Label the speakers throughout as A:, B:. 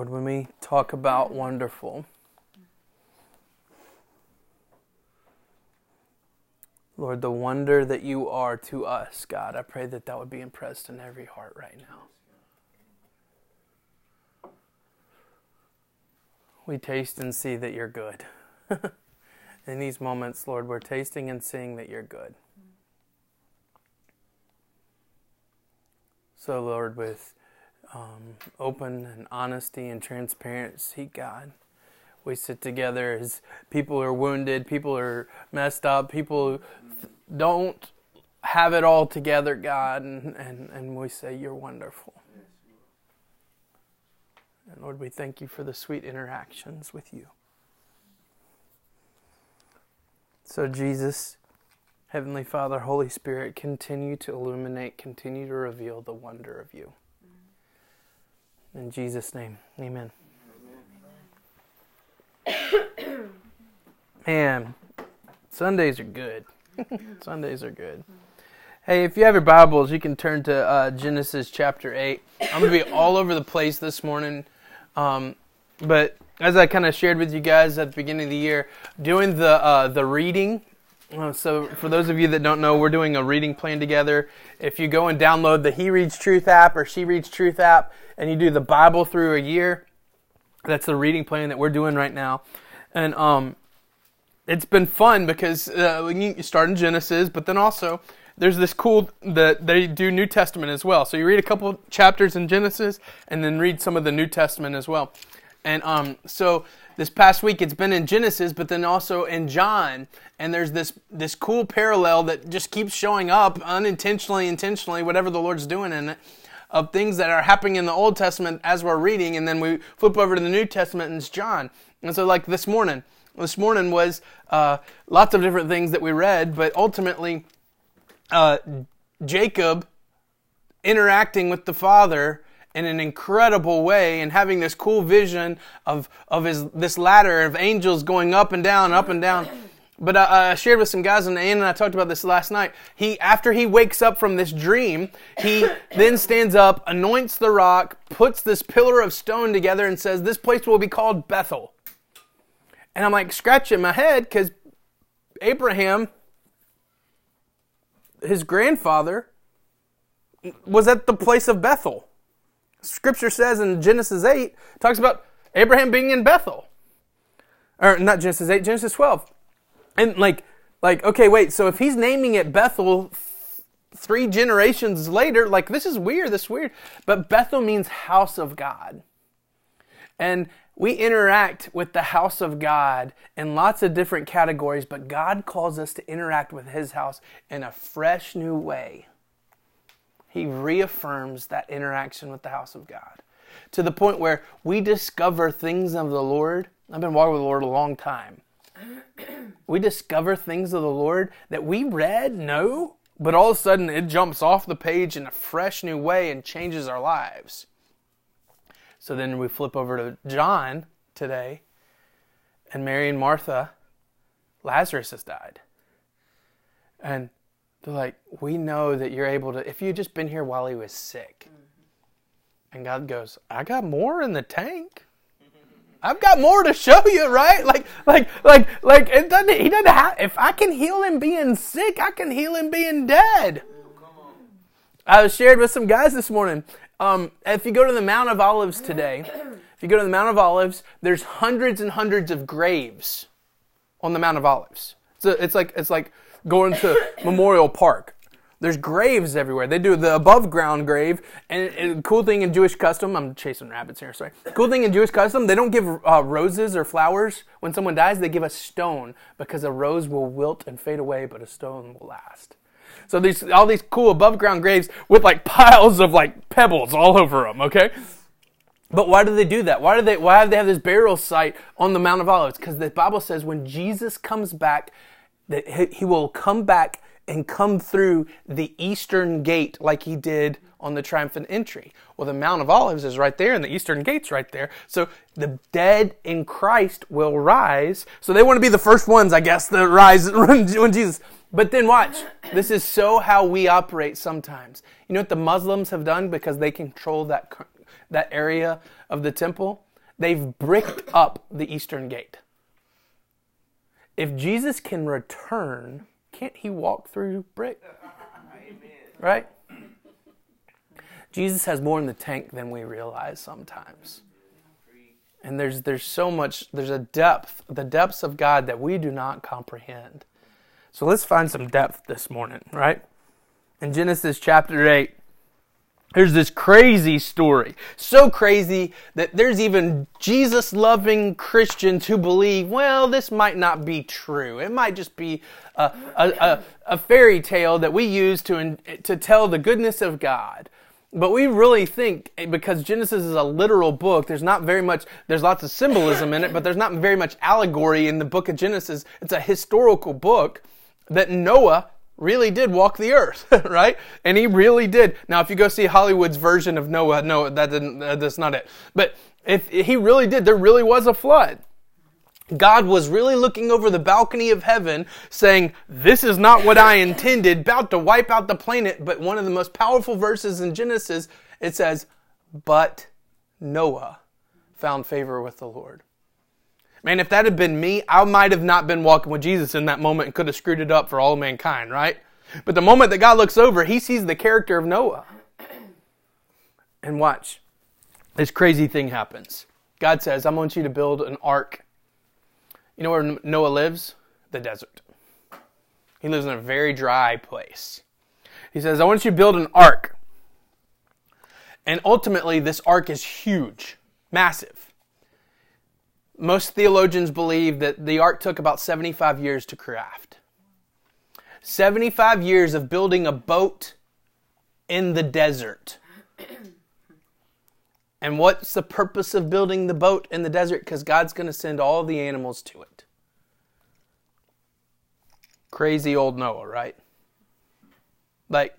A: Lord, when we talk about mm. wonderful, Lord, the wonder that you are to us, God, I pray that that would be impressed in every heart right now. We taste and see that you're good. in these moments, Lord, we're tasting and seeing that you're good. Mm. So, Lord, with um, open and honesty and transparency, God. We sit together as people are wounded, people are messed up, people don't have it all together, God, and, and, and we say, You're wonderful. And Lord, we thank you for the sweet interactions with you. So, Jesus, Heavenly Father, Holy Spirit, continue to illuminate, continue to reveal the wonder of you. In Jesus' name, amen. Man, Sundays are good. Sundays are good. Hey, if you have your Bibles, you can turn to uh, Genesis chapter 8. I'm going to be all over the place this morning. Um, but as I kind of shared with you guys at the beginning of the year, doing the, uh, the reading uh, so, for those of you that don't know, we're doing a reading plan together. If you go and download the He Reads Truth app or She Reads Truth app, and you do the Bible through a year, that's the reading plan that we're doing right now. And um, it's been fun because uh, you start in Genesis, but then also there's this cool that they do New Testament as well. So you read a couple chapters in Genesis, and then read some of the New Testament as well. And um, so this past week it's been in Genesis, but then also in John. And there's this this cool parallel that just keeps showing up unintentionally, intentionally, whatever the Lord's doing in it, of things that are happening in the Old Testament as we're reading, and then we flip over to the New Testament and it's John. And so, like this morning, this morning was uh, lots of different things that we read, but ultimately, uh, Jacob interacting with the Father in an incredible way and having this cool vision of, of his, this ladder of angels going up and down, up and down. But uh, I shared with some guys, in the Ann and I talked about this last night. He, after he wakes up from this dream, he then stands up, anoints the rock, puts this pillar of stone together, and says, "This place will be called Bethel." And I'm like scratching my head because Abraham, his grandfather, was at the place of Bethel. Scripture says in Genesis 8, talks about Abraham being in Bethel. Or not Genesis 8, Genesis 12. And like, like, okay, wait, so if he's naming it Bethel three generations later, like this is weird, this is weird. But Bethel means house of God. And we interact with the house of God in lots of different categories, but God calls us to interact with his house in a fresh new way he reaffirms that interaction with the house of God to the point where we discover things of the Lord. I've been walking with the Lord a long time. We discover things of the Lord that we read, know, but all of a sudden it jumps off the page in a fresh new way and changes our lives. So then we flip over to John today, and Mary and Martha, Lazarus has died. And they're like, we know that you're able to, if you just been here while he was sick. And God goes, I got more in the tank. I've got more to show you, right? Like, like, like, like, it doesn't, he doesn't have, if I can heal him being sick, I can heal him being dead. I was shared with some guys this morning. Um, if you go to the Mount of Olives today, if you go to the Mount of Olives, there's hundreds and hundreds of graves on the Mount of Olives. So it's like, it's like, going to Memorial Park. There's graves everywhere. They do the above ground grave, and, and cool thing in Jewish custom. I'm chasing rabbits here. Sorry. Cool thing in Jewish custom, they don't give uh, roses or flowers when someone dies. They give a stone because a rose will wilt and fade away, but a stone will last. So these all these cool above ground graves with like piles of like pebbles all over them. Okay. But why do they do that? Why do they? Why do they have this burial site on the Mount of Olives? Because the Bible says when Jesus comes back, that he will come back and come through the eastern gate like he did on the triumphant entry. Well, the Mount of Olives is right there and the eastern gate's right there. So the dead in Christ will rise. So they want to be the first ones, I guess, that rise when Jesus. But then watch. This is so how we operate sometimes. You know what the Muslims have done because they control that that area of the temple, they've bricked up the eastern gate. If Jesus can return, can't he walk through brick? Right? Jesus has more in the tank than we realize sometimes. And there's there's so much there's a depth, the depths of God that we do not comprehend. So let's find some depth this morning, right? In Genesis chapter 8, there's this crazy story. So crazy that there's even Jesus loving Christians who believe, well, this might not be true. It might just be a, a, a, a fairy tale that we use to, to tell the goodness of God. But we really think eh, because Genesis is a literal book, there's not very much, there's lots of symbolism in it, but there's not very much allegory in the book of Genesis. It's a historical book that Noah really did walk the earth, right? And he really did. Now, if you go see Hollywood's version of Noah, no, that didn't, uh, that's not it. But if he really did, there really was a flood. God was really looking over the balcony of heaven saying, This is not what I intended, about to wipe out the planet. But one of the most powerful verses in Genesis, it says, But Noah found favor with the Lord. Man, if that had been me, I might have not been walking with Jesus in that moment and could have screwed it up for all mankind, right? But the moment that God looks over, he sees the character of Noah. And watch. This crazy thing happens. God says, I want you to build an ark you know where Noah lives? The desert. He lives in a very dry place. He says, I want you to build an ark. And ultimately, this ark is huge, massive. Most theologians believe that the ark took about 75 years to craft. 75 years of building a boat in the desert. And what's the purpose of building the boat in the desert? Because God's going to send all the animals to it. Crazy old Noah, right? Like,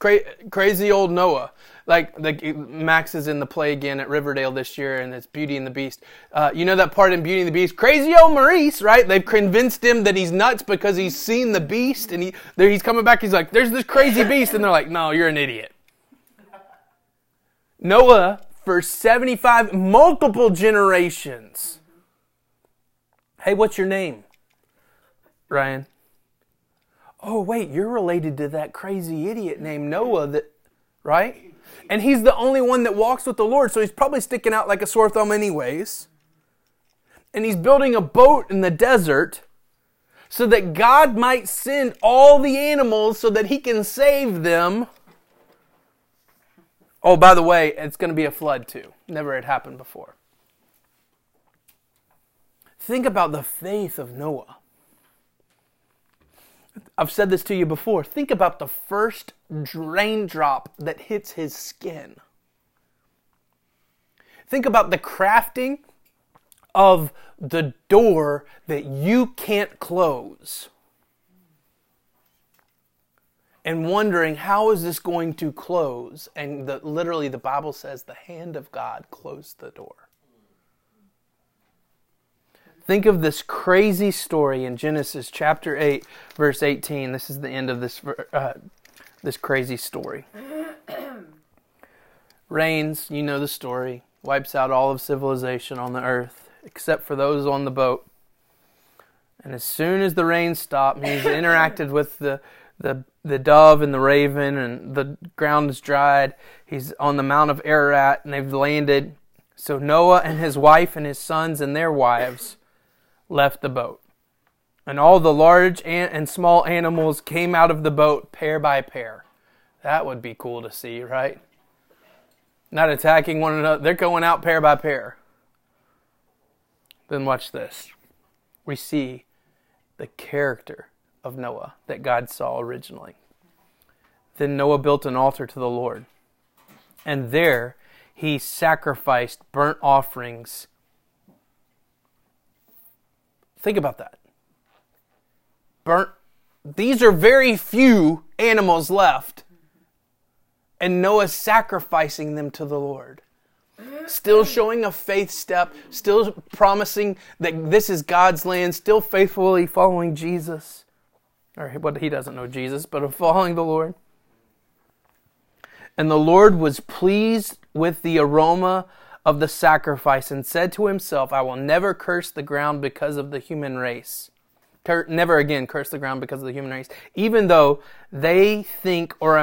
A: cra- crazy old Noah. Like, Max is in the play again at Riverdale this year, and it's Beauty and the Beast. Uh, you know that part in Beauty and the Beast? Crazy old Maurice, right? They've convinced him that he's nuts because he's seen the beast, and he, he's coming back. He's like, "There's this crazy beast," and they're like, "No, you're an idiot." Noah for 75, multiple generations. Hey, what's your name? Ryan. Oh, wait, you're related to that crazy idiot named Noah that, right? And he's the only one that walks with the Lord, so he's probably sticking out like a sore thumb, anyways. And he's building a boat in the desert so that God might send all the animals so that he can save them Oh, by the way, it's going to be a flood too. Never had happened before. Think about the faith of Noah. I've said this to you before. Think about the first raindrop that hits his skin. Think about the crafting of the door that you can't close and wondering how is this going to close and the, literally the bible says the hand of god closed the door think of this crazy story in genesis chapter 8 verse 18 this is the end of this uh, this crazy story rains you know the story wipes out all of civilization on the earth except for those on the boat and as soon as the rain stopped he's interacted with the the the dove and the raven, and the ground is dried. He's on the Mount of Ararat, and they've landed. So Noah and his wife and his sons and their wives left the boat. And all the large and small animals came out of the boat pair by pair. That would be cool to see, right? Not attacking one another. They're going out pair by pair. Then watch this. We see the character of Noah that God saw originally. Then Noah built an altar to the Lord, and there he sacrificed burnt offerings. Think about that. Burnt, these are very few animals left, and Noah's sacrificing them to the Lord still showing a faith step, still promising that this is God's land, still faithfully following Jesus or what he doesn't know Jesus, but following the Lord. And the Lord was pleased with the aroma of the sacrifice and said to himself, I will never curse the ground because of the human race. Never again curse the ground because of the human race, even though they think or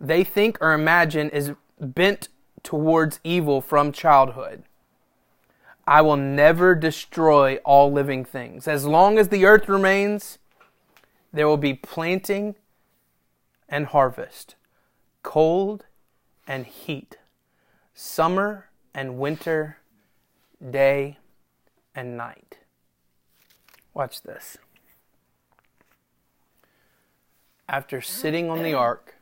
A: they think or imagine is bent towards evil from childhood. I will never destroy all living things. As long as the earth remains, there will be planting and harvest, cold and heat, summer and winter, day and night. Watch this. After sitting on the ark,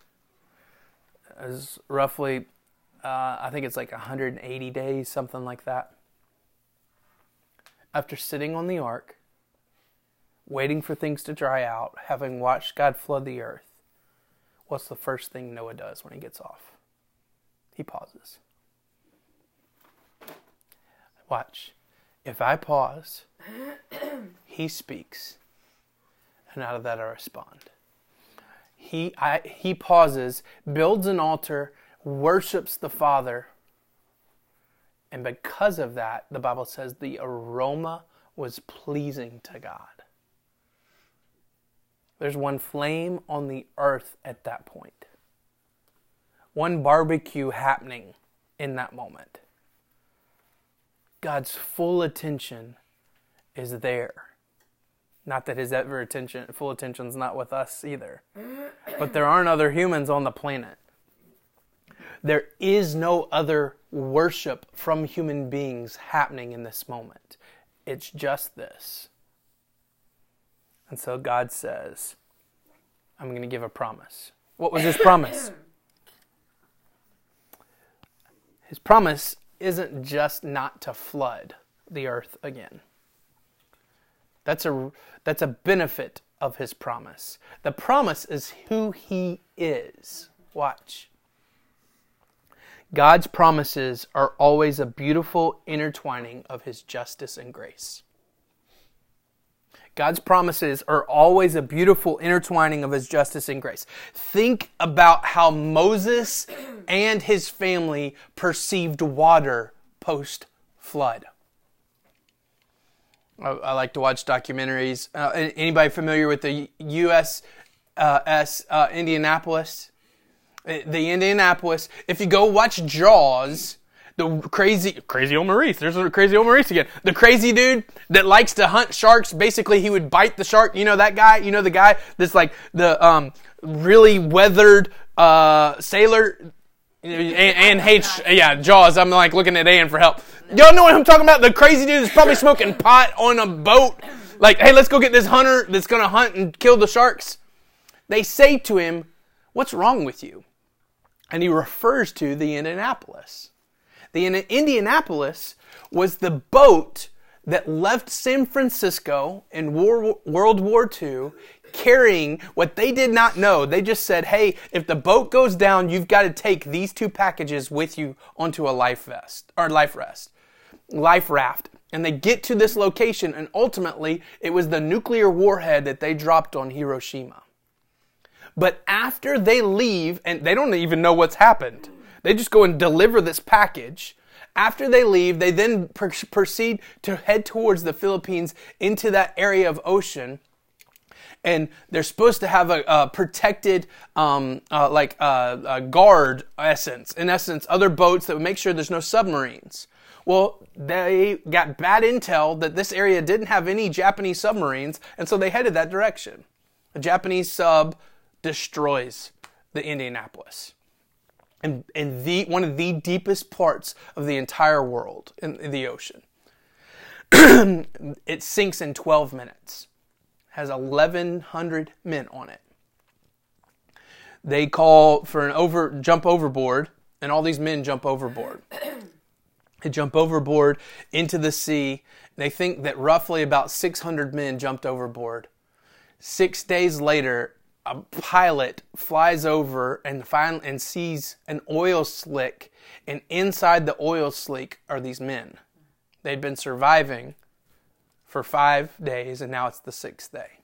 A: as roughly, uh, I think it's like 180 days, something like that after sitting on the ark, waiting for things to dry out, having watched God flood the earth, what's the first thing Noah does when he gets off? He pauses. Watch. If I pause, he speaks, and out of that I respond. He, I, he pauses, builds an altar, worships the Father, and because of that, the Bible says the aroma was pleasing to God. There's one flame on the earth at that point, one barbecue happening in that moment. God's full attention is there. Not that his ever attention, full attention's not with us either. But there aren't other humans on the planet. There is no other worship from human beings happening in this moment. It's just this. And so God says, I'm going to give a promise. What was his promise? His promise isn't just not to flood the earth again. That's a, that's a benefit of his promise. The promise is who he is. Watch. God's promises are always a beautiful intertwining of his justice and grace. God's promises are always a beautiful intertwining of his justice and grace. Think about how Moses and his family perceived water post flood. I, like to watch documentaries. Uh, anybody familiar with the U.S. Uh, S, uh, Indianapolis? Uh, the Indianapolis. If you go watch Jaws, the crazy, crazy old Maurice. There's a crazy old Maurice again. The crazy dude that likes to hunt sharks. Basically, he would bite the shark. You know that guy. You know the guy that's like the um, really weathered uh, sailor. And, H, yeah, Jaws. I'm like looking at Ann for help. Y'all know what I'm talking about? The crazy dude that's probably smoking pot on a boat. Like, hey, let's go get this hunter that's gonna hunt and kill the sharks. They say to him, "What's wrong with you?" and he refers to the Indianapolis. The Indianapolis was the boat that left San Francisco in War, World War II carrying what they did not know. They just said, hey, if the boat goes down, you've got to take these two packages with you onto a life vest or life rest, life raft. And they get to this location, and ultimately, it was the nuclear warhead that they dropped on Hiroshima. But after they leave, and they don't even know what's happened, they just go and deliver this package. After they leave, they then pr- proceed to head towards the Philippines into that area of ocean. And they're supposed to have a, a protected, um, uh, like uh, a guard essence. In essence, other boats that would make sure there's no submarines. Well, they got bad intel that this area didn't have any Japanese submarines, and so they headed that direction. A Japanese sub destroys the Indianapolis. And, and the, one of the deepest parts of the entire world in, in the ocean. it sinks in 12 minutes, has 1,100 men on it. They call for an over jump overboard, and all these men jump overboard. they jump overboard into the sea. They think that roughly about 600 men jumped overboard. Six days later, a pilot flies over and find, and sees an oil slick, and inside the oil slick are these men. They'd been surviving for five days, and now it's the sixth day.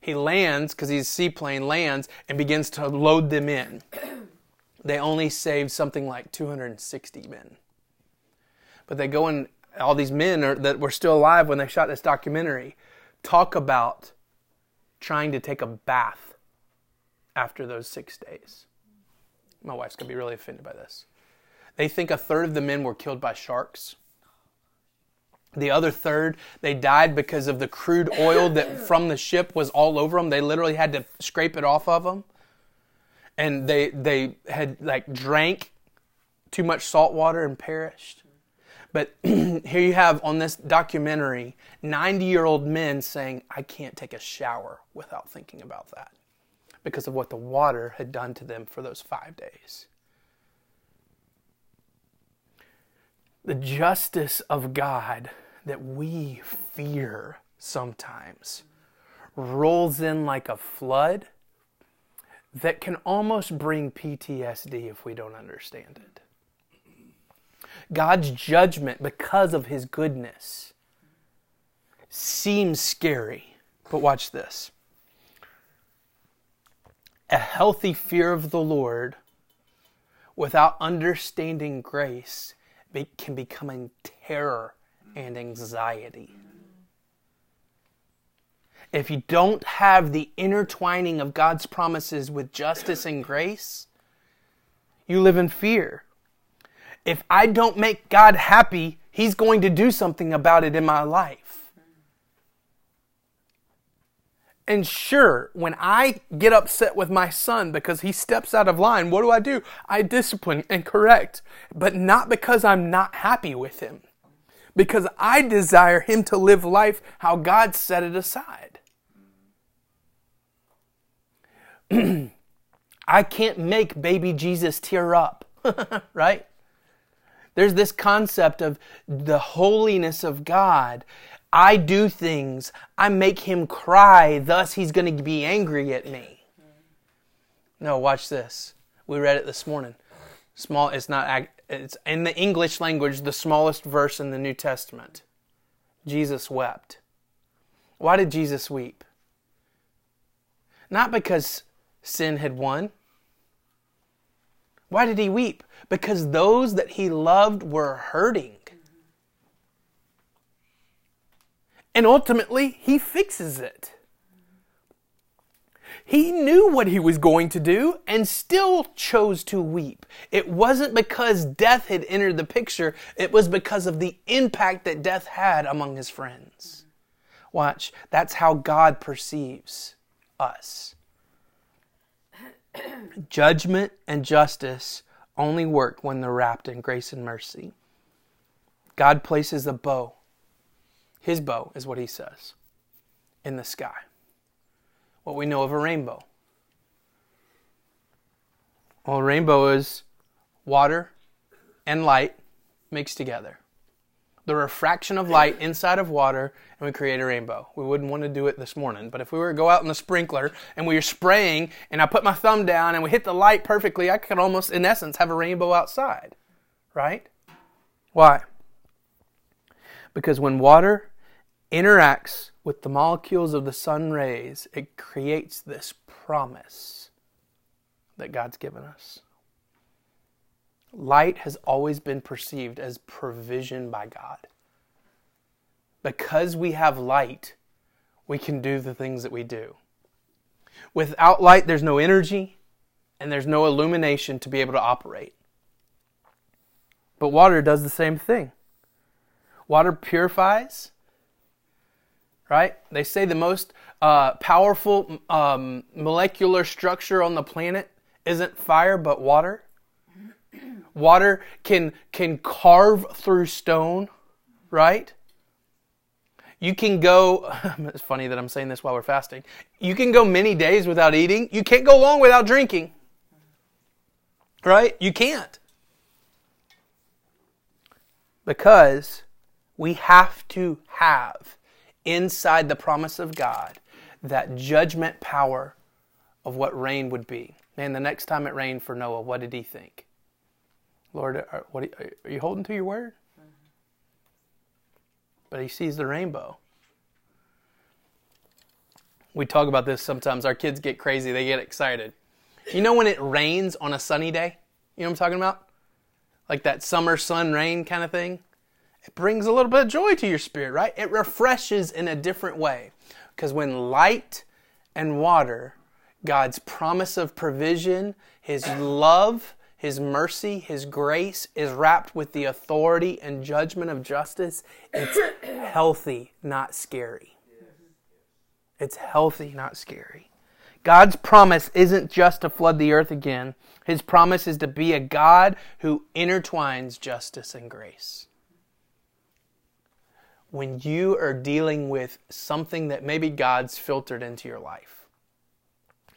A: He lands because he's seaplane, lands and begins to load them in. they only saved something like 260 men. But they go and all these men are, that were still alive when they shot this documentary talk about trying to take a bath after those six days. My wife's going to be really offended by this. They think a third of the men were killed by sharks. The other third, they died because of the crude oil that from the ship was all over them. They literally had to scrape it off of them. And they, they had like drank too much salt water and perished. But here you have on this documentary 90 year old men saying, I can't take a shower without thinking about that because of what the water had done to them for those five days. The justice of God that we fear sometimes rolls in like a flood that can almost bring PTSD if we don't understand it. God's judgment, because of his goodness, seems scary. But watch this. A healthy fear of the Lord without understanding grace can become a terror and anxiety. If you don't have the intertwining of God's promises with justice and grace, you live in fear. If I don't make God happy, He's going to do something about it in my life. And sure, when I get upset with my son because he steps out of line, what do I do? I discipline and correct, but not because I'm not happy with him, because I desire him to live life how God set it aside. I can't make baby Jesus tear up, right? There's this concept of the holiness of God I do things, I make him cry, thus he's going to be angry at me. No, watch this. We read it this morning. Small it's not it's in the English language the smallest verse in the New Testament. Jesus wept. Why did Jesus weep? Not because sin had won. Why did he weep? Because those that he loved were hurting. And ultimately, he fixes it. He knew what he was going to do and still chose to weep. It wasn't because death had entered the picture, it was because of the impact that death had among his friends. Watch, that's how God perceives us. Judgment and justice only work when they're wrapped in grace and mercy. God places a bow his bow is what he says in the sky. What we know of a rainbow. Well, a rainbow is water and light mixed together. The refraction of light inside of water, and we create a rainbow. We wouldn't want to do it this morning, but if we were to go out in the sprinkler and we were spraying, and I put my thumb down and we hit the light perfectly, I could almost, in essence, have a rainbow outside. Right? Why? Because when water interacts with the molecules of the sun rays, it creates this promise that God's given us. Light has always been perceived as provision by God. Because we have light, we can do the things that we do. Without light, there's no energy and there's no illumination to be able to operate. But water does the same thing. Water purifies, right? They say the most uh, powerful um, molecular structure on the planet isn't fire but water. Water can can carve through stone, right? You can go. It's funny that I'm saying this while we're fasting. You can go many days without eating. You can't go long without drinking. Right? You can't. Because we have to have inside the promise of God that judgment power of what rain would be. Man, the next time it rained for Noah, what did he think? Lord, are, what, are you holding to your word? Mm-hmm. But he sees the rainbow. We talk about this sometimes. Our kids get crazy, they get excited. You know when it rains on a sunny day? You know what I'm talking about? Like that summer sun rain kind of thing. It brings a little bit of joy to your spirit, right? It refreshes in a different way. Because when light and water, God's promise of provision, His love, His mercy, His grace is wrapped with the authority and judgment of justice, it's healthy, not scary. It's healthy, not scary. God's promise isn't just to flood the earth again. His promise is to be a God who intertwines justice and grace. When you are dealing with something that maybe God's filtered into your life,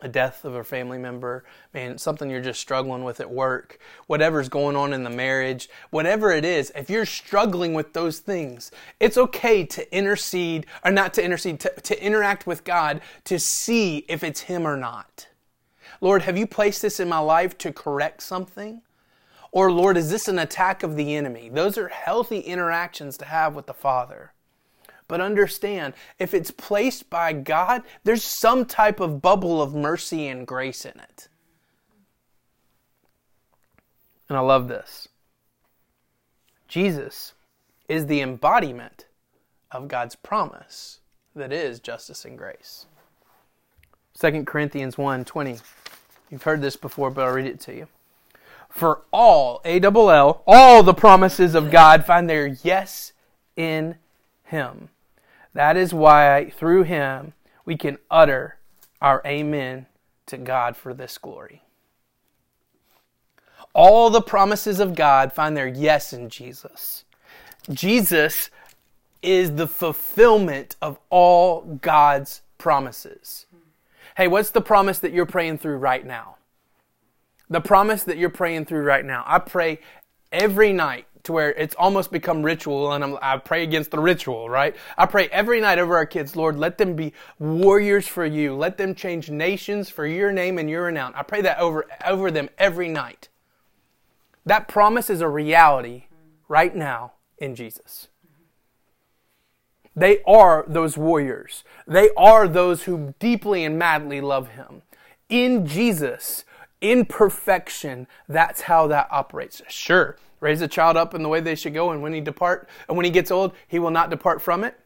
A: a death of a family member, man, something you're just struggling with at work, whatever's going on in the marriage, whatever it is, if you're struggling with those things, it's okay to intercede, or not to intercede, to, to interact with God to see if it's Him or not. Lord, have you placed this in my life to correct something? Or, Lord, is this an attack of the enemy? Those are healthy interactions to have with the Father. But understand, if it's placed by God, there's some type of bubble of mercy and grace in it. And I love this. Jesus is the embodiment of God's promise that is justice and grace. 2 Corinthians 1 20. You've heard this before, but I'll read it to you. For all, A double L, all the promises of God find their yes in Him. That is why through him we can utter our amen to God for this glory. All the promises of God find their yes in Jesus. Jesus is the fulfillment of all God's promises. Hey, what's the promise that you're praying through right now? The promise that you're praying through right now. I pray every night to where it's almost become ritual and I'm, i pray against the ritual, right? I pray every night over our kids, Lord, let them be warriors for you. Let them change nations for your name and your renown. I pray that over, over them every night. That promise is a reality right now in Jesus. They are those warriors. They are those who deeply and madly love Him. In Jesus, in perfection, that's how that operates. Sure, raise a child up in the way they should go, and when he depart, and when he gets old, he will not depart from it.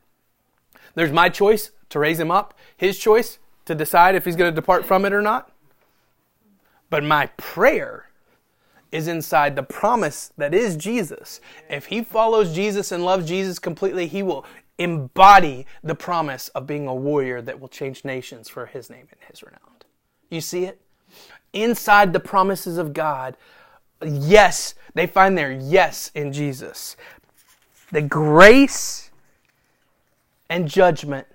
A: There's my choice to raise him up, his choice to decide if he's going to depart from it or not. But my prayer is inside the promise that is Jesus. If he follows Jesus and loves Jesus completely, he will embody the promise of being a warrior that will change nations for his name and his renown. You see it? Inside the promises of God yes, they find their yes in Jesus. The grace and judgment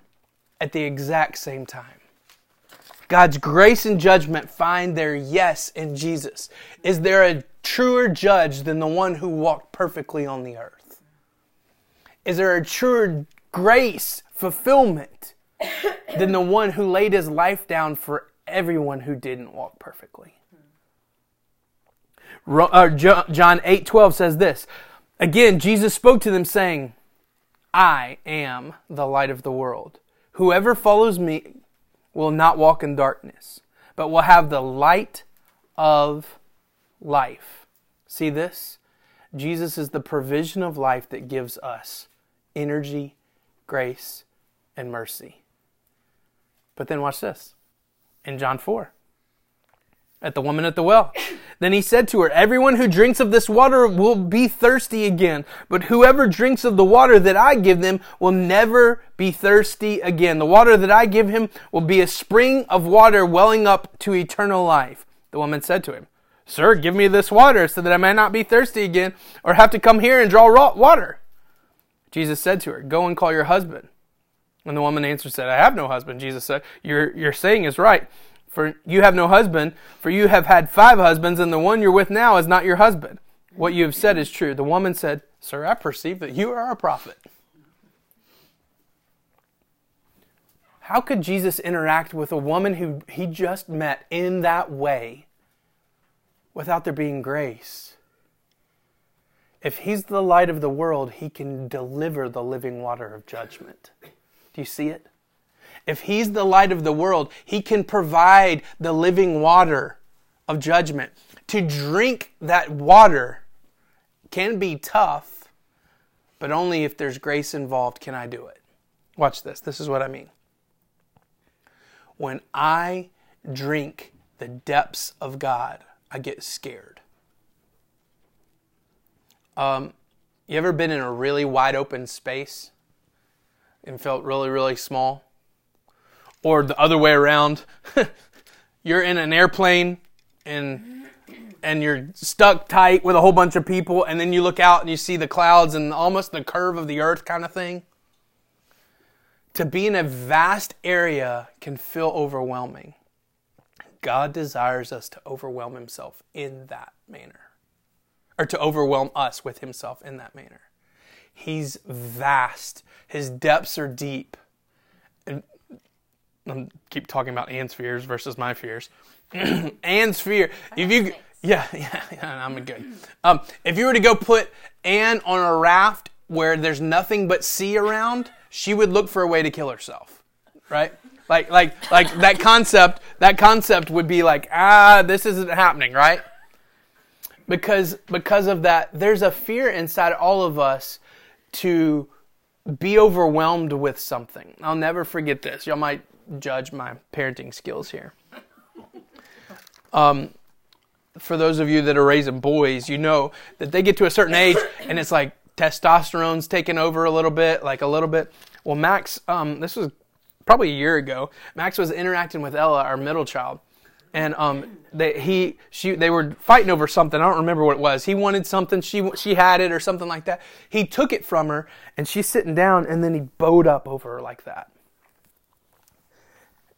A: at the exact same time. God's grace and judgment find their yes in Jesus. Is there a truer judge than the one who walked perfectly on the earth? Is there a truer grace fulfillment than the one who laid his life down for everyone who didn't walk perfectly? John 8 12 says this. Again, Jesus spoke to them, saying, I am the light of the world. Whoever follows me will not walk in darkness, but will have the light of life. See this? Jesus is the provision of life that gives us energy, grace, and mercy. But then watch this. In John 4, at the woman at the well. Then he said to her, Everyone who drinks of this water will be thirsty again, but whoever drinks of the water that I give them will never be thirsty again. The water that I give him will be a spring of water welling up to eternal life. The woman said to him, Sir, give me this water so that I may not be thirsty again or have to come here and draw water. Jesus said to her, Go and call your husband. And the woman answered, said, I have no husband. Jesus said, Your, your saying is right for you have no husband, for you have had five husbands, and the one you're with now is not your husband. What you have said is true. The woman said, Sir, I perceive that you are a prophet. How could Jesus interact with a woman who he just met in that way without there being grace? If he's the light of the world, he can deliver the living water of judgment. Do you see it? If He's the light of the world, He can provide the living water of judgment. to drink that water can be tough, but only if there's grace involved can I do it. Watch this. This is what I mean. When I drink the depths of God, I get scared. Um, you ever been in a really wide open space and felt really, really small? Or the other way around, you're in an airplane and and you're stuck tight with a whole bunch of people, and then you look out and you see the clouds and almost the curve of the earth kind of thing. To be in a vast area can feel overwhelming. God desires us to overwhelm Himself in that manner, or to overwhelm us with Himself in that manner. He's vast, His depths are deep. And I keep talking about Anne's fears versus my fears. Anne's fear. If you, yeah, yeah, yeah, I'm good. Um, if you were to go put Anne on a raft where there's nothing but sea around, she would look for a way to kill herself, right? Like, like, like that concept. That concept would be like, ah, this isn't happening, right? Because because of that, there's a fear inside all of us to be overwhelmed with something. I'll never forget this. Y'all might judge my parenting skills here. Um, for those of you that are raising boys, you know that they get to a certain age and it's like testosterone's taking over a little bit, like a little bit. Well, Max, um, this was probably a year ago. Max was interacting with Ella, our middle child, and um, they he she they were fighting over something. I don't remember what it was. He wanted something, she she had it or something like that. He took it from her, and she's sitting down, and then he bowed up over her like that.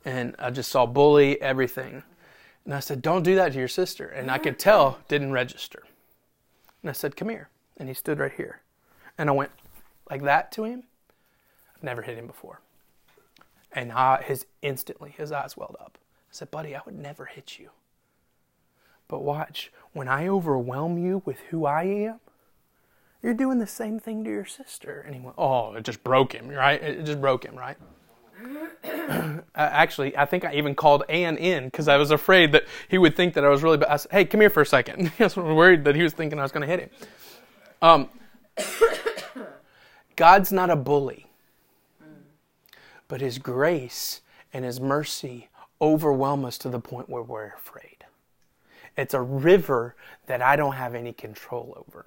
A: And I just saw bully everything. And I said, Don't do that to your sister. And I could tell didn't register. And I said, Come here. And he stood right here. And I went like that to him. I've never hit him before. And I, his instantly his eyes welled up. I said, Buddy, I would never hit you. But watch, when I overwhelm you with who I am, you're doing the same thing to your sister. And he went, Oh, it just broke him, right? It just broke him, right? actually, I think I even called Ann in because I was afraid that he would think that I was really bad. I said, hey, come here for a second. I was worried that he was thinking I was going to hit him. Um, God's not a bully, but His grace and His mercy overwhelm us to the point where we're afraid. It's a river that I don't have any control over.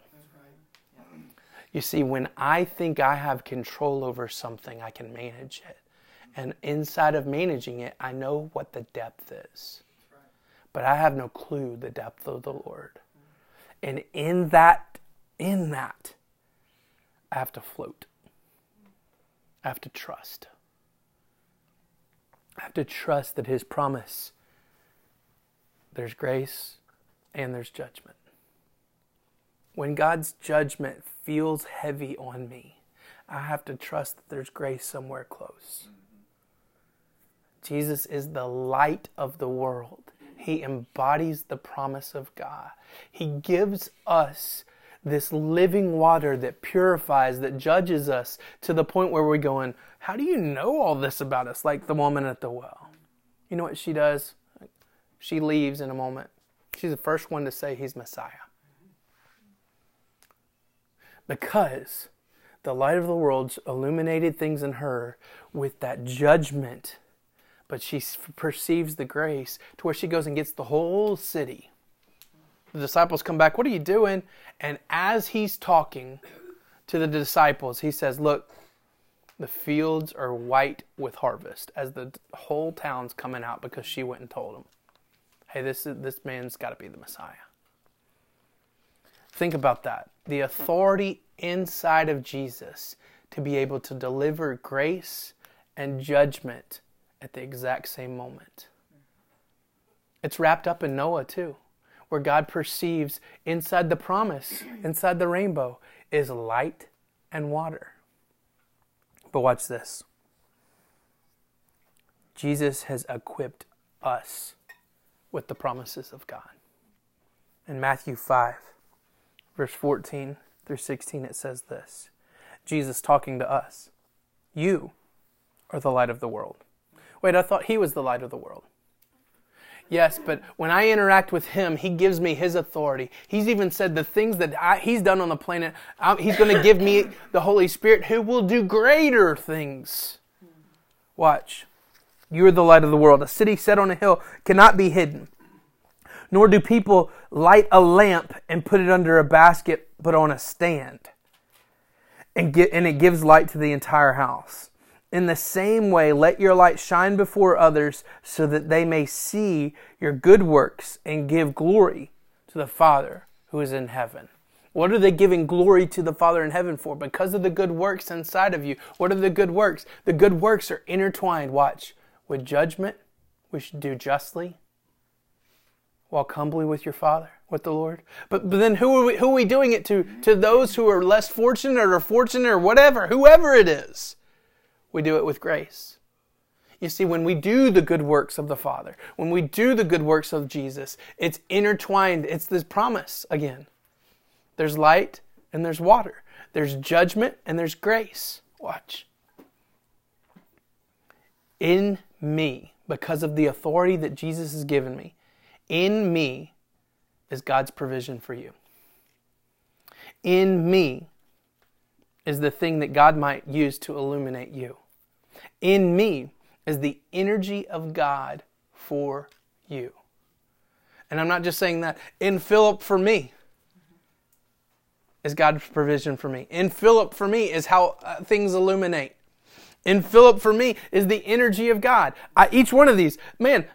A: You see, when I think I have control over something, I can manage it. And inside of managing it, I know what the depth is. But I have no clue the depth of the Lord. And in that, in that, I have to float. I have to trust. I have to trust that His promise, there's grace and there's judgment. When God's judgment feels heavy on me, I have to trust that there's grace somewhere close. Jesus is the light of the world. He embodies the promise of God. He gives us this living water that purifies, that judges us to the point where we're going, How do you know all this about us? Like the woman at the well. You know what she does? She leaves in a moment. She's the first one to say he's Messiah. Because the light of the world illuminated things in her with that judgment but she perceives the grace to where she goes and gets the whole city. The disciples come back, What are you doing? And as he's talking to the disciples, he says, Look, the fields are white with harvest as the whole town's coming out because she went and told them, Hey, this, is, this man's got to be the Messiah. Think about that. The authority inside of Jesus to be able to deliver grace and judgment at the exact same moment. It's wrapped up in Noah, too, where God perceives inside the promise, inside the rainbow, is light and water. But watch this Jesus has equipped us with the promises of God. In Matthew 5, verse 14 through 16, it says this Jesus talking to us You are the light of the world. Wait, I thought he was the light of the world. Yes, but when I interact with Him, He gives me His authority. He's even said the things that I, He's done on the planet, I, He's going to give me the Holy Spirit who will do greater things. Watch. You are the light of the world. A city set on a hill cannot be hidden. Nor do people light a lamp and put it under a basket, but on a stand. And, get, and it gives light to the entire house. In the same way, let your light shine before others so that they may see your good works and give glory to the Father who is in heaven. What are they giving glory to the Father in heaven for? Because of the good works inside of you. What are the good works? The good works are intertwined, watch, with judgment. We should do justly. Walk humbly with your Father, with the Lord. But, but then who are, we, who are we doing it to? To those who are less fortunate or fortunate or whatever, whoever it is we do it with grace. You see, when we do the good works of the Father, when we do the good works of Jesus, it's intertwined. It's this promise again. There's light and there's water, there's judgment and there's grace. Watch. In me, because of the authority that Jesus has given me, in me is God's provision for you. In me is the thing that God might use to illuminate you in me is the energy of God for you. And I'm not just saying that. In Philip for me is God's provision for me. In Philip for me is how uh, things illuminate. In Philip for me is the energy of God. I, each one of these, man,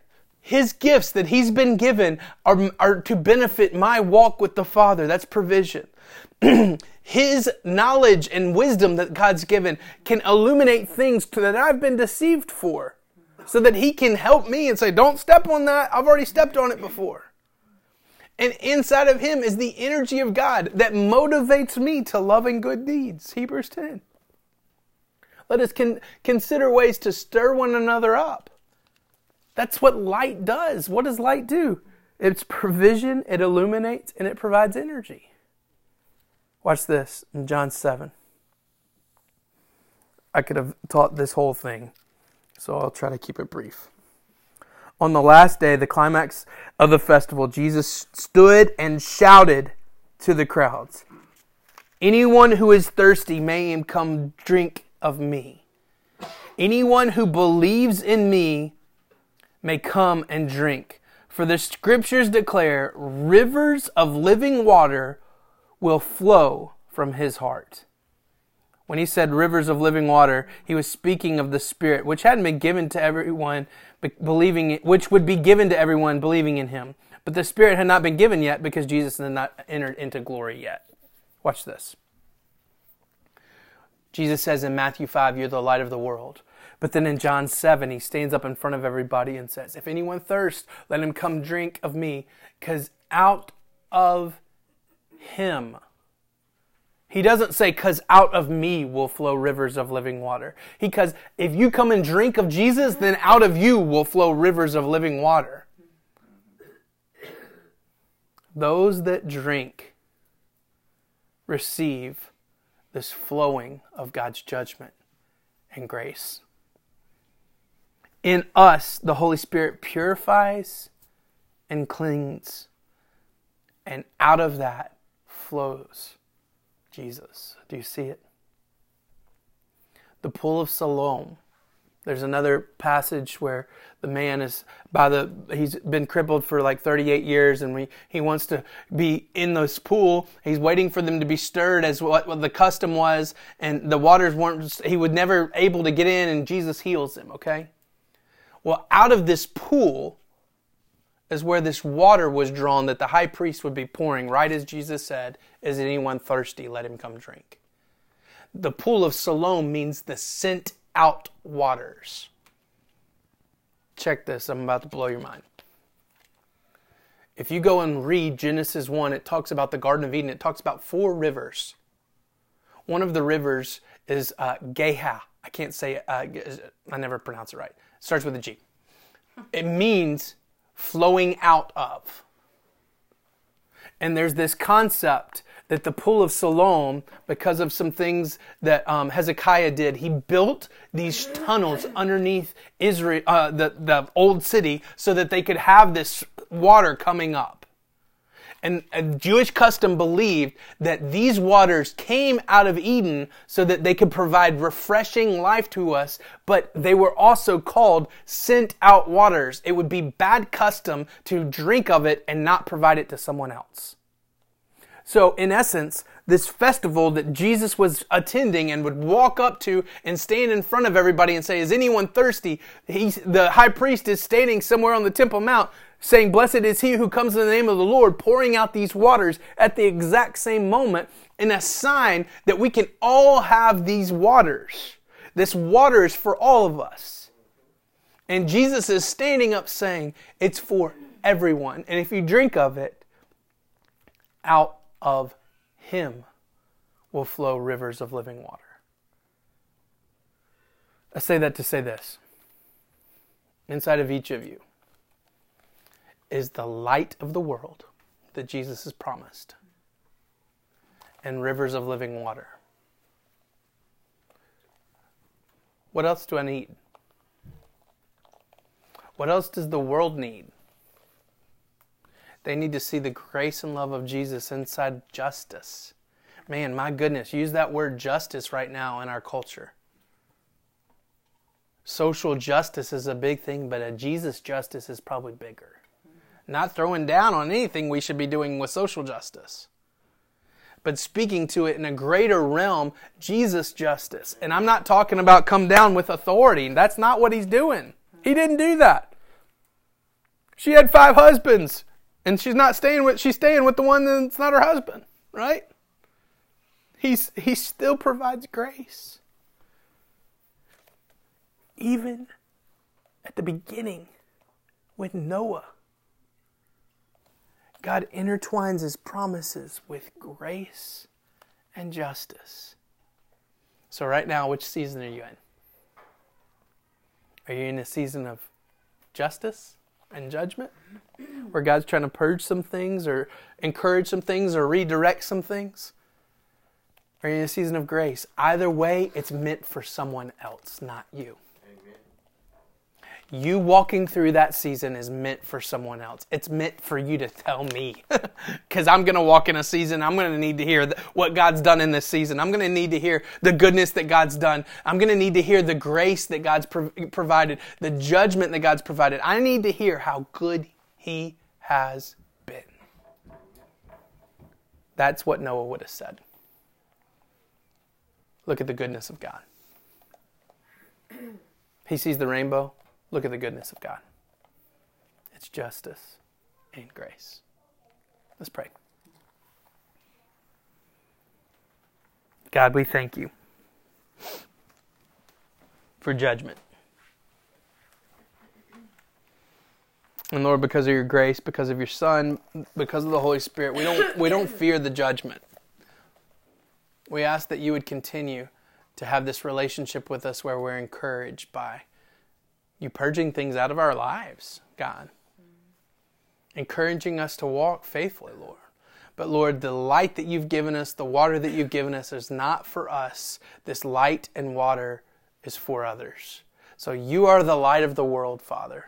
A: his gifts that he's been given are, are to benefit my walk with the Father. That's provision. his knowledge and wisdom that God's given can illuminate things that I've been deceived for so that he can help me and say, don't step on that. I've already stepped on it before. And inside of him is the energy of God that motivates me to loving good deeds. Hebrews 10. Let us con- consider ways to stir one another up. That's what light does. What does light do? It's provision, it illuminates, and it provides energy. Watch this in John 7. I could have taught this whole thing, so I'll try to keep it brief. On the last day, the climax of the festival, Jesus stood and shouted to the crowds Anyone who is thirsty may come drink of me. Anyone who believes in me may come and drink. For the scriptures declare rivers of living water will flow from his heart. When he said rivers of living water, he was speaking of the Spirit, which hadn't been given to everyone believing, which would be given to everyone believing in him. But the Spirit had not been given yet because Jesus had not entered into glory yet. Watch this. Jesus says in Matthew 5, You're the light of the world. But then in John 7, he stands up in front of everybody and says, If anyone thirsts, let him come drink of me, because out of him. He doesn't say, because out of me will flow rivers of living water. Because if you come and drink of Jesus, then out of you will flow rivers of living water. Those that drink receive this flowing of God's judgment and grace. In us, the Holy Spirit purifies and cleans. And out of that flows Jesus. Do you see it? The pool of Siloam. There's another passage where the man is by the he's been crippled for like 38 years and we, he wants to be in this pool he's waiting for them to be stirred as what, what the custom was and the waters weren't he would never able to get in and jesus heals him okay well, out of this pool is where this water was drawn that the high priest would be pouring, right as Jesus said, Is anyone thirsty? Let him come drink. The pool of Siloam means the sent out waters. Check this, I'm about to blow your mind. If you go and read Genesis 1, it talks about the Garden of Eden. It talks about four rivers. One of the rivers is uh, Geha. I can't say uh, I never pronounce it right It starts with a G. It means flowing out of. And there's this concept that the pool of Siloam, because of some things that um, Hezekiah did, he built these tunnels underneath Israel, uh, the the old city, so that they could have this water coming up. And a Jewish custom believed that these waters came out of Eden so that they could provide refreshing life to us, but they were also called sent out waters. It would be bad custom to drink of it and not provide it to someone else. So, in essence, this festival that Jesus was attending and would walk up to and stand in front of everybody and say, Is anyone thirsty? He's, the high priest is standing somewhere on the Temple Mount saying, Blessed is he who comes in the name of the Lord, pouring out these waters at the exact same moment in a sign that we can all have these waters. This water is for all of us. And Jesus is standing up saying, It's for everyone. And if you drink of it, out of him will flow rivers of living water. I say that to say this. Inside of each of you is the light of the world that Jesus has promised and rivers of living water. What else do I need? What else does the world need? They need to see the grace and love of Jesus inside justice. Man, my goodness, use that word justice right now in our culture. Social justice is a big thing, but a Jesus justice is probably bigger not throwing down on anything we should be doing with social justice, but speaking to it in a greater realm, Jesus justice. And I'm not talking about come down with authority. That's not what he's doing. He didn't do that. She had five husbands, and she's not staying with she's staying with the one that's not her husband, right? He's he still provides grace. Even at the beginning with Noah God intertwines his promises with grace and justice. So, right now, which season are you in? Are you in a season of justice and judgment? Where God's trying to purge some things or encourage some things or redirect some things? Are you in a season of grace? Either way, it's meant for someone else, not you. You walking through that season is meant for someone else. It's meant for you to tell me. Because I'm going to walk in a season. I'm going to need to hear what God's done in this season. I'm going to need to hear the goodness that God's done. I'm going to need to hear the grace that God's pro- provided, the judgment that God's provided. I need to hear how good He has been. That's what Noah would have said. Look at the goodness of God. He sees the rainbow. Look at the goodness of God. It's justice and grace. Let's pray. God, we thank you for judgment. And Lord, because of your grace, because of your Son, because of the Holy Spirit, we don't, we don't fear the judgment. We ask that you would continue to have this relationship with us where we're encouraged by you purging things out of our lives, God. Encouraging us to walk faithfully, Lord. But Lord, the light that you've given us, the water that you've given us is not for us. This light and water is for others. So you are the light of the world, Father.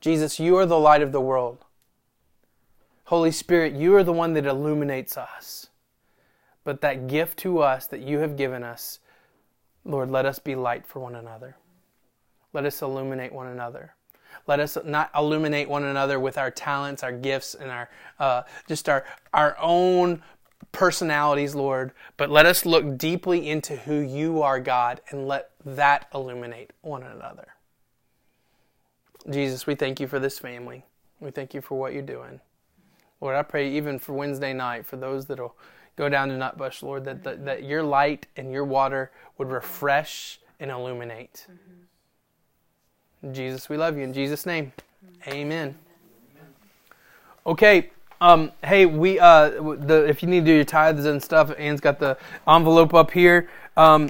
A: Jesus, you are the light of the world. Holy Spirit, you are the one that illuminates us. But that gift to us that you have given us, Lord, let us be light for one another. Let us illuminate one another. Let us not illuminate one another with our talents, our gifts, and our uh, just our our own personalities, Lord. But let us look deeply into who you are, God, and let that illuminate one another. Jesus, we thank you for this family. We thank you for what you're doing. Lord, I pray even for Wednesday night, for those that'll go down to Nutbush, Lord, that, that, that your light and your water would refresh and illuminate. Mm-hmm. Jesus, we love you. In Jesus' name, amen. Okay. Um, hey, we uh, the if you need to do your tithes and stuff, Anne's got the envelope up here. Um,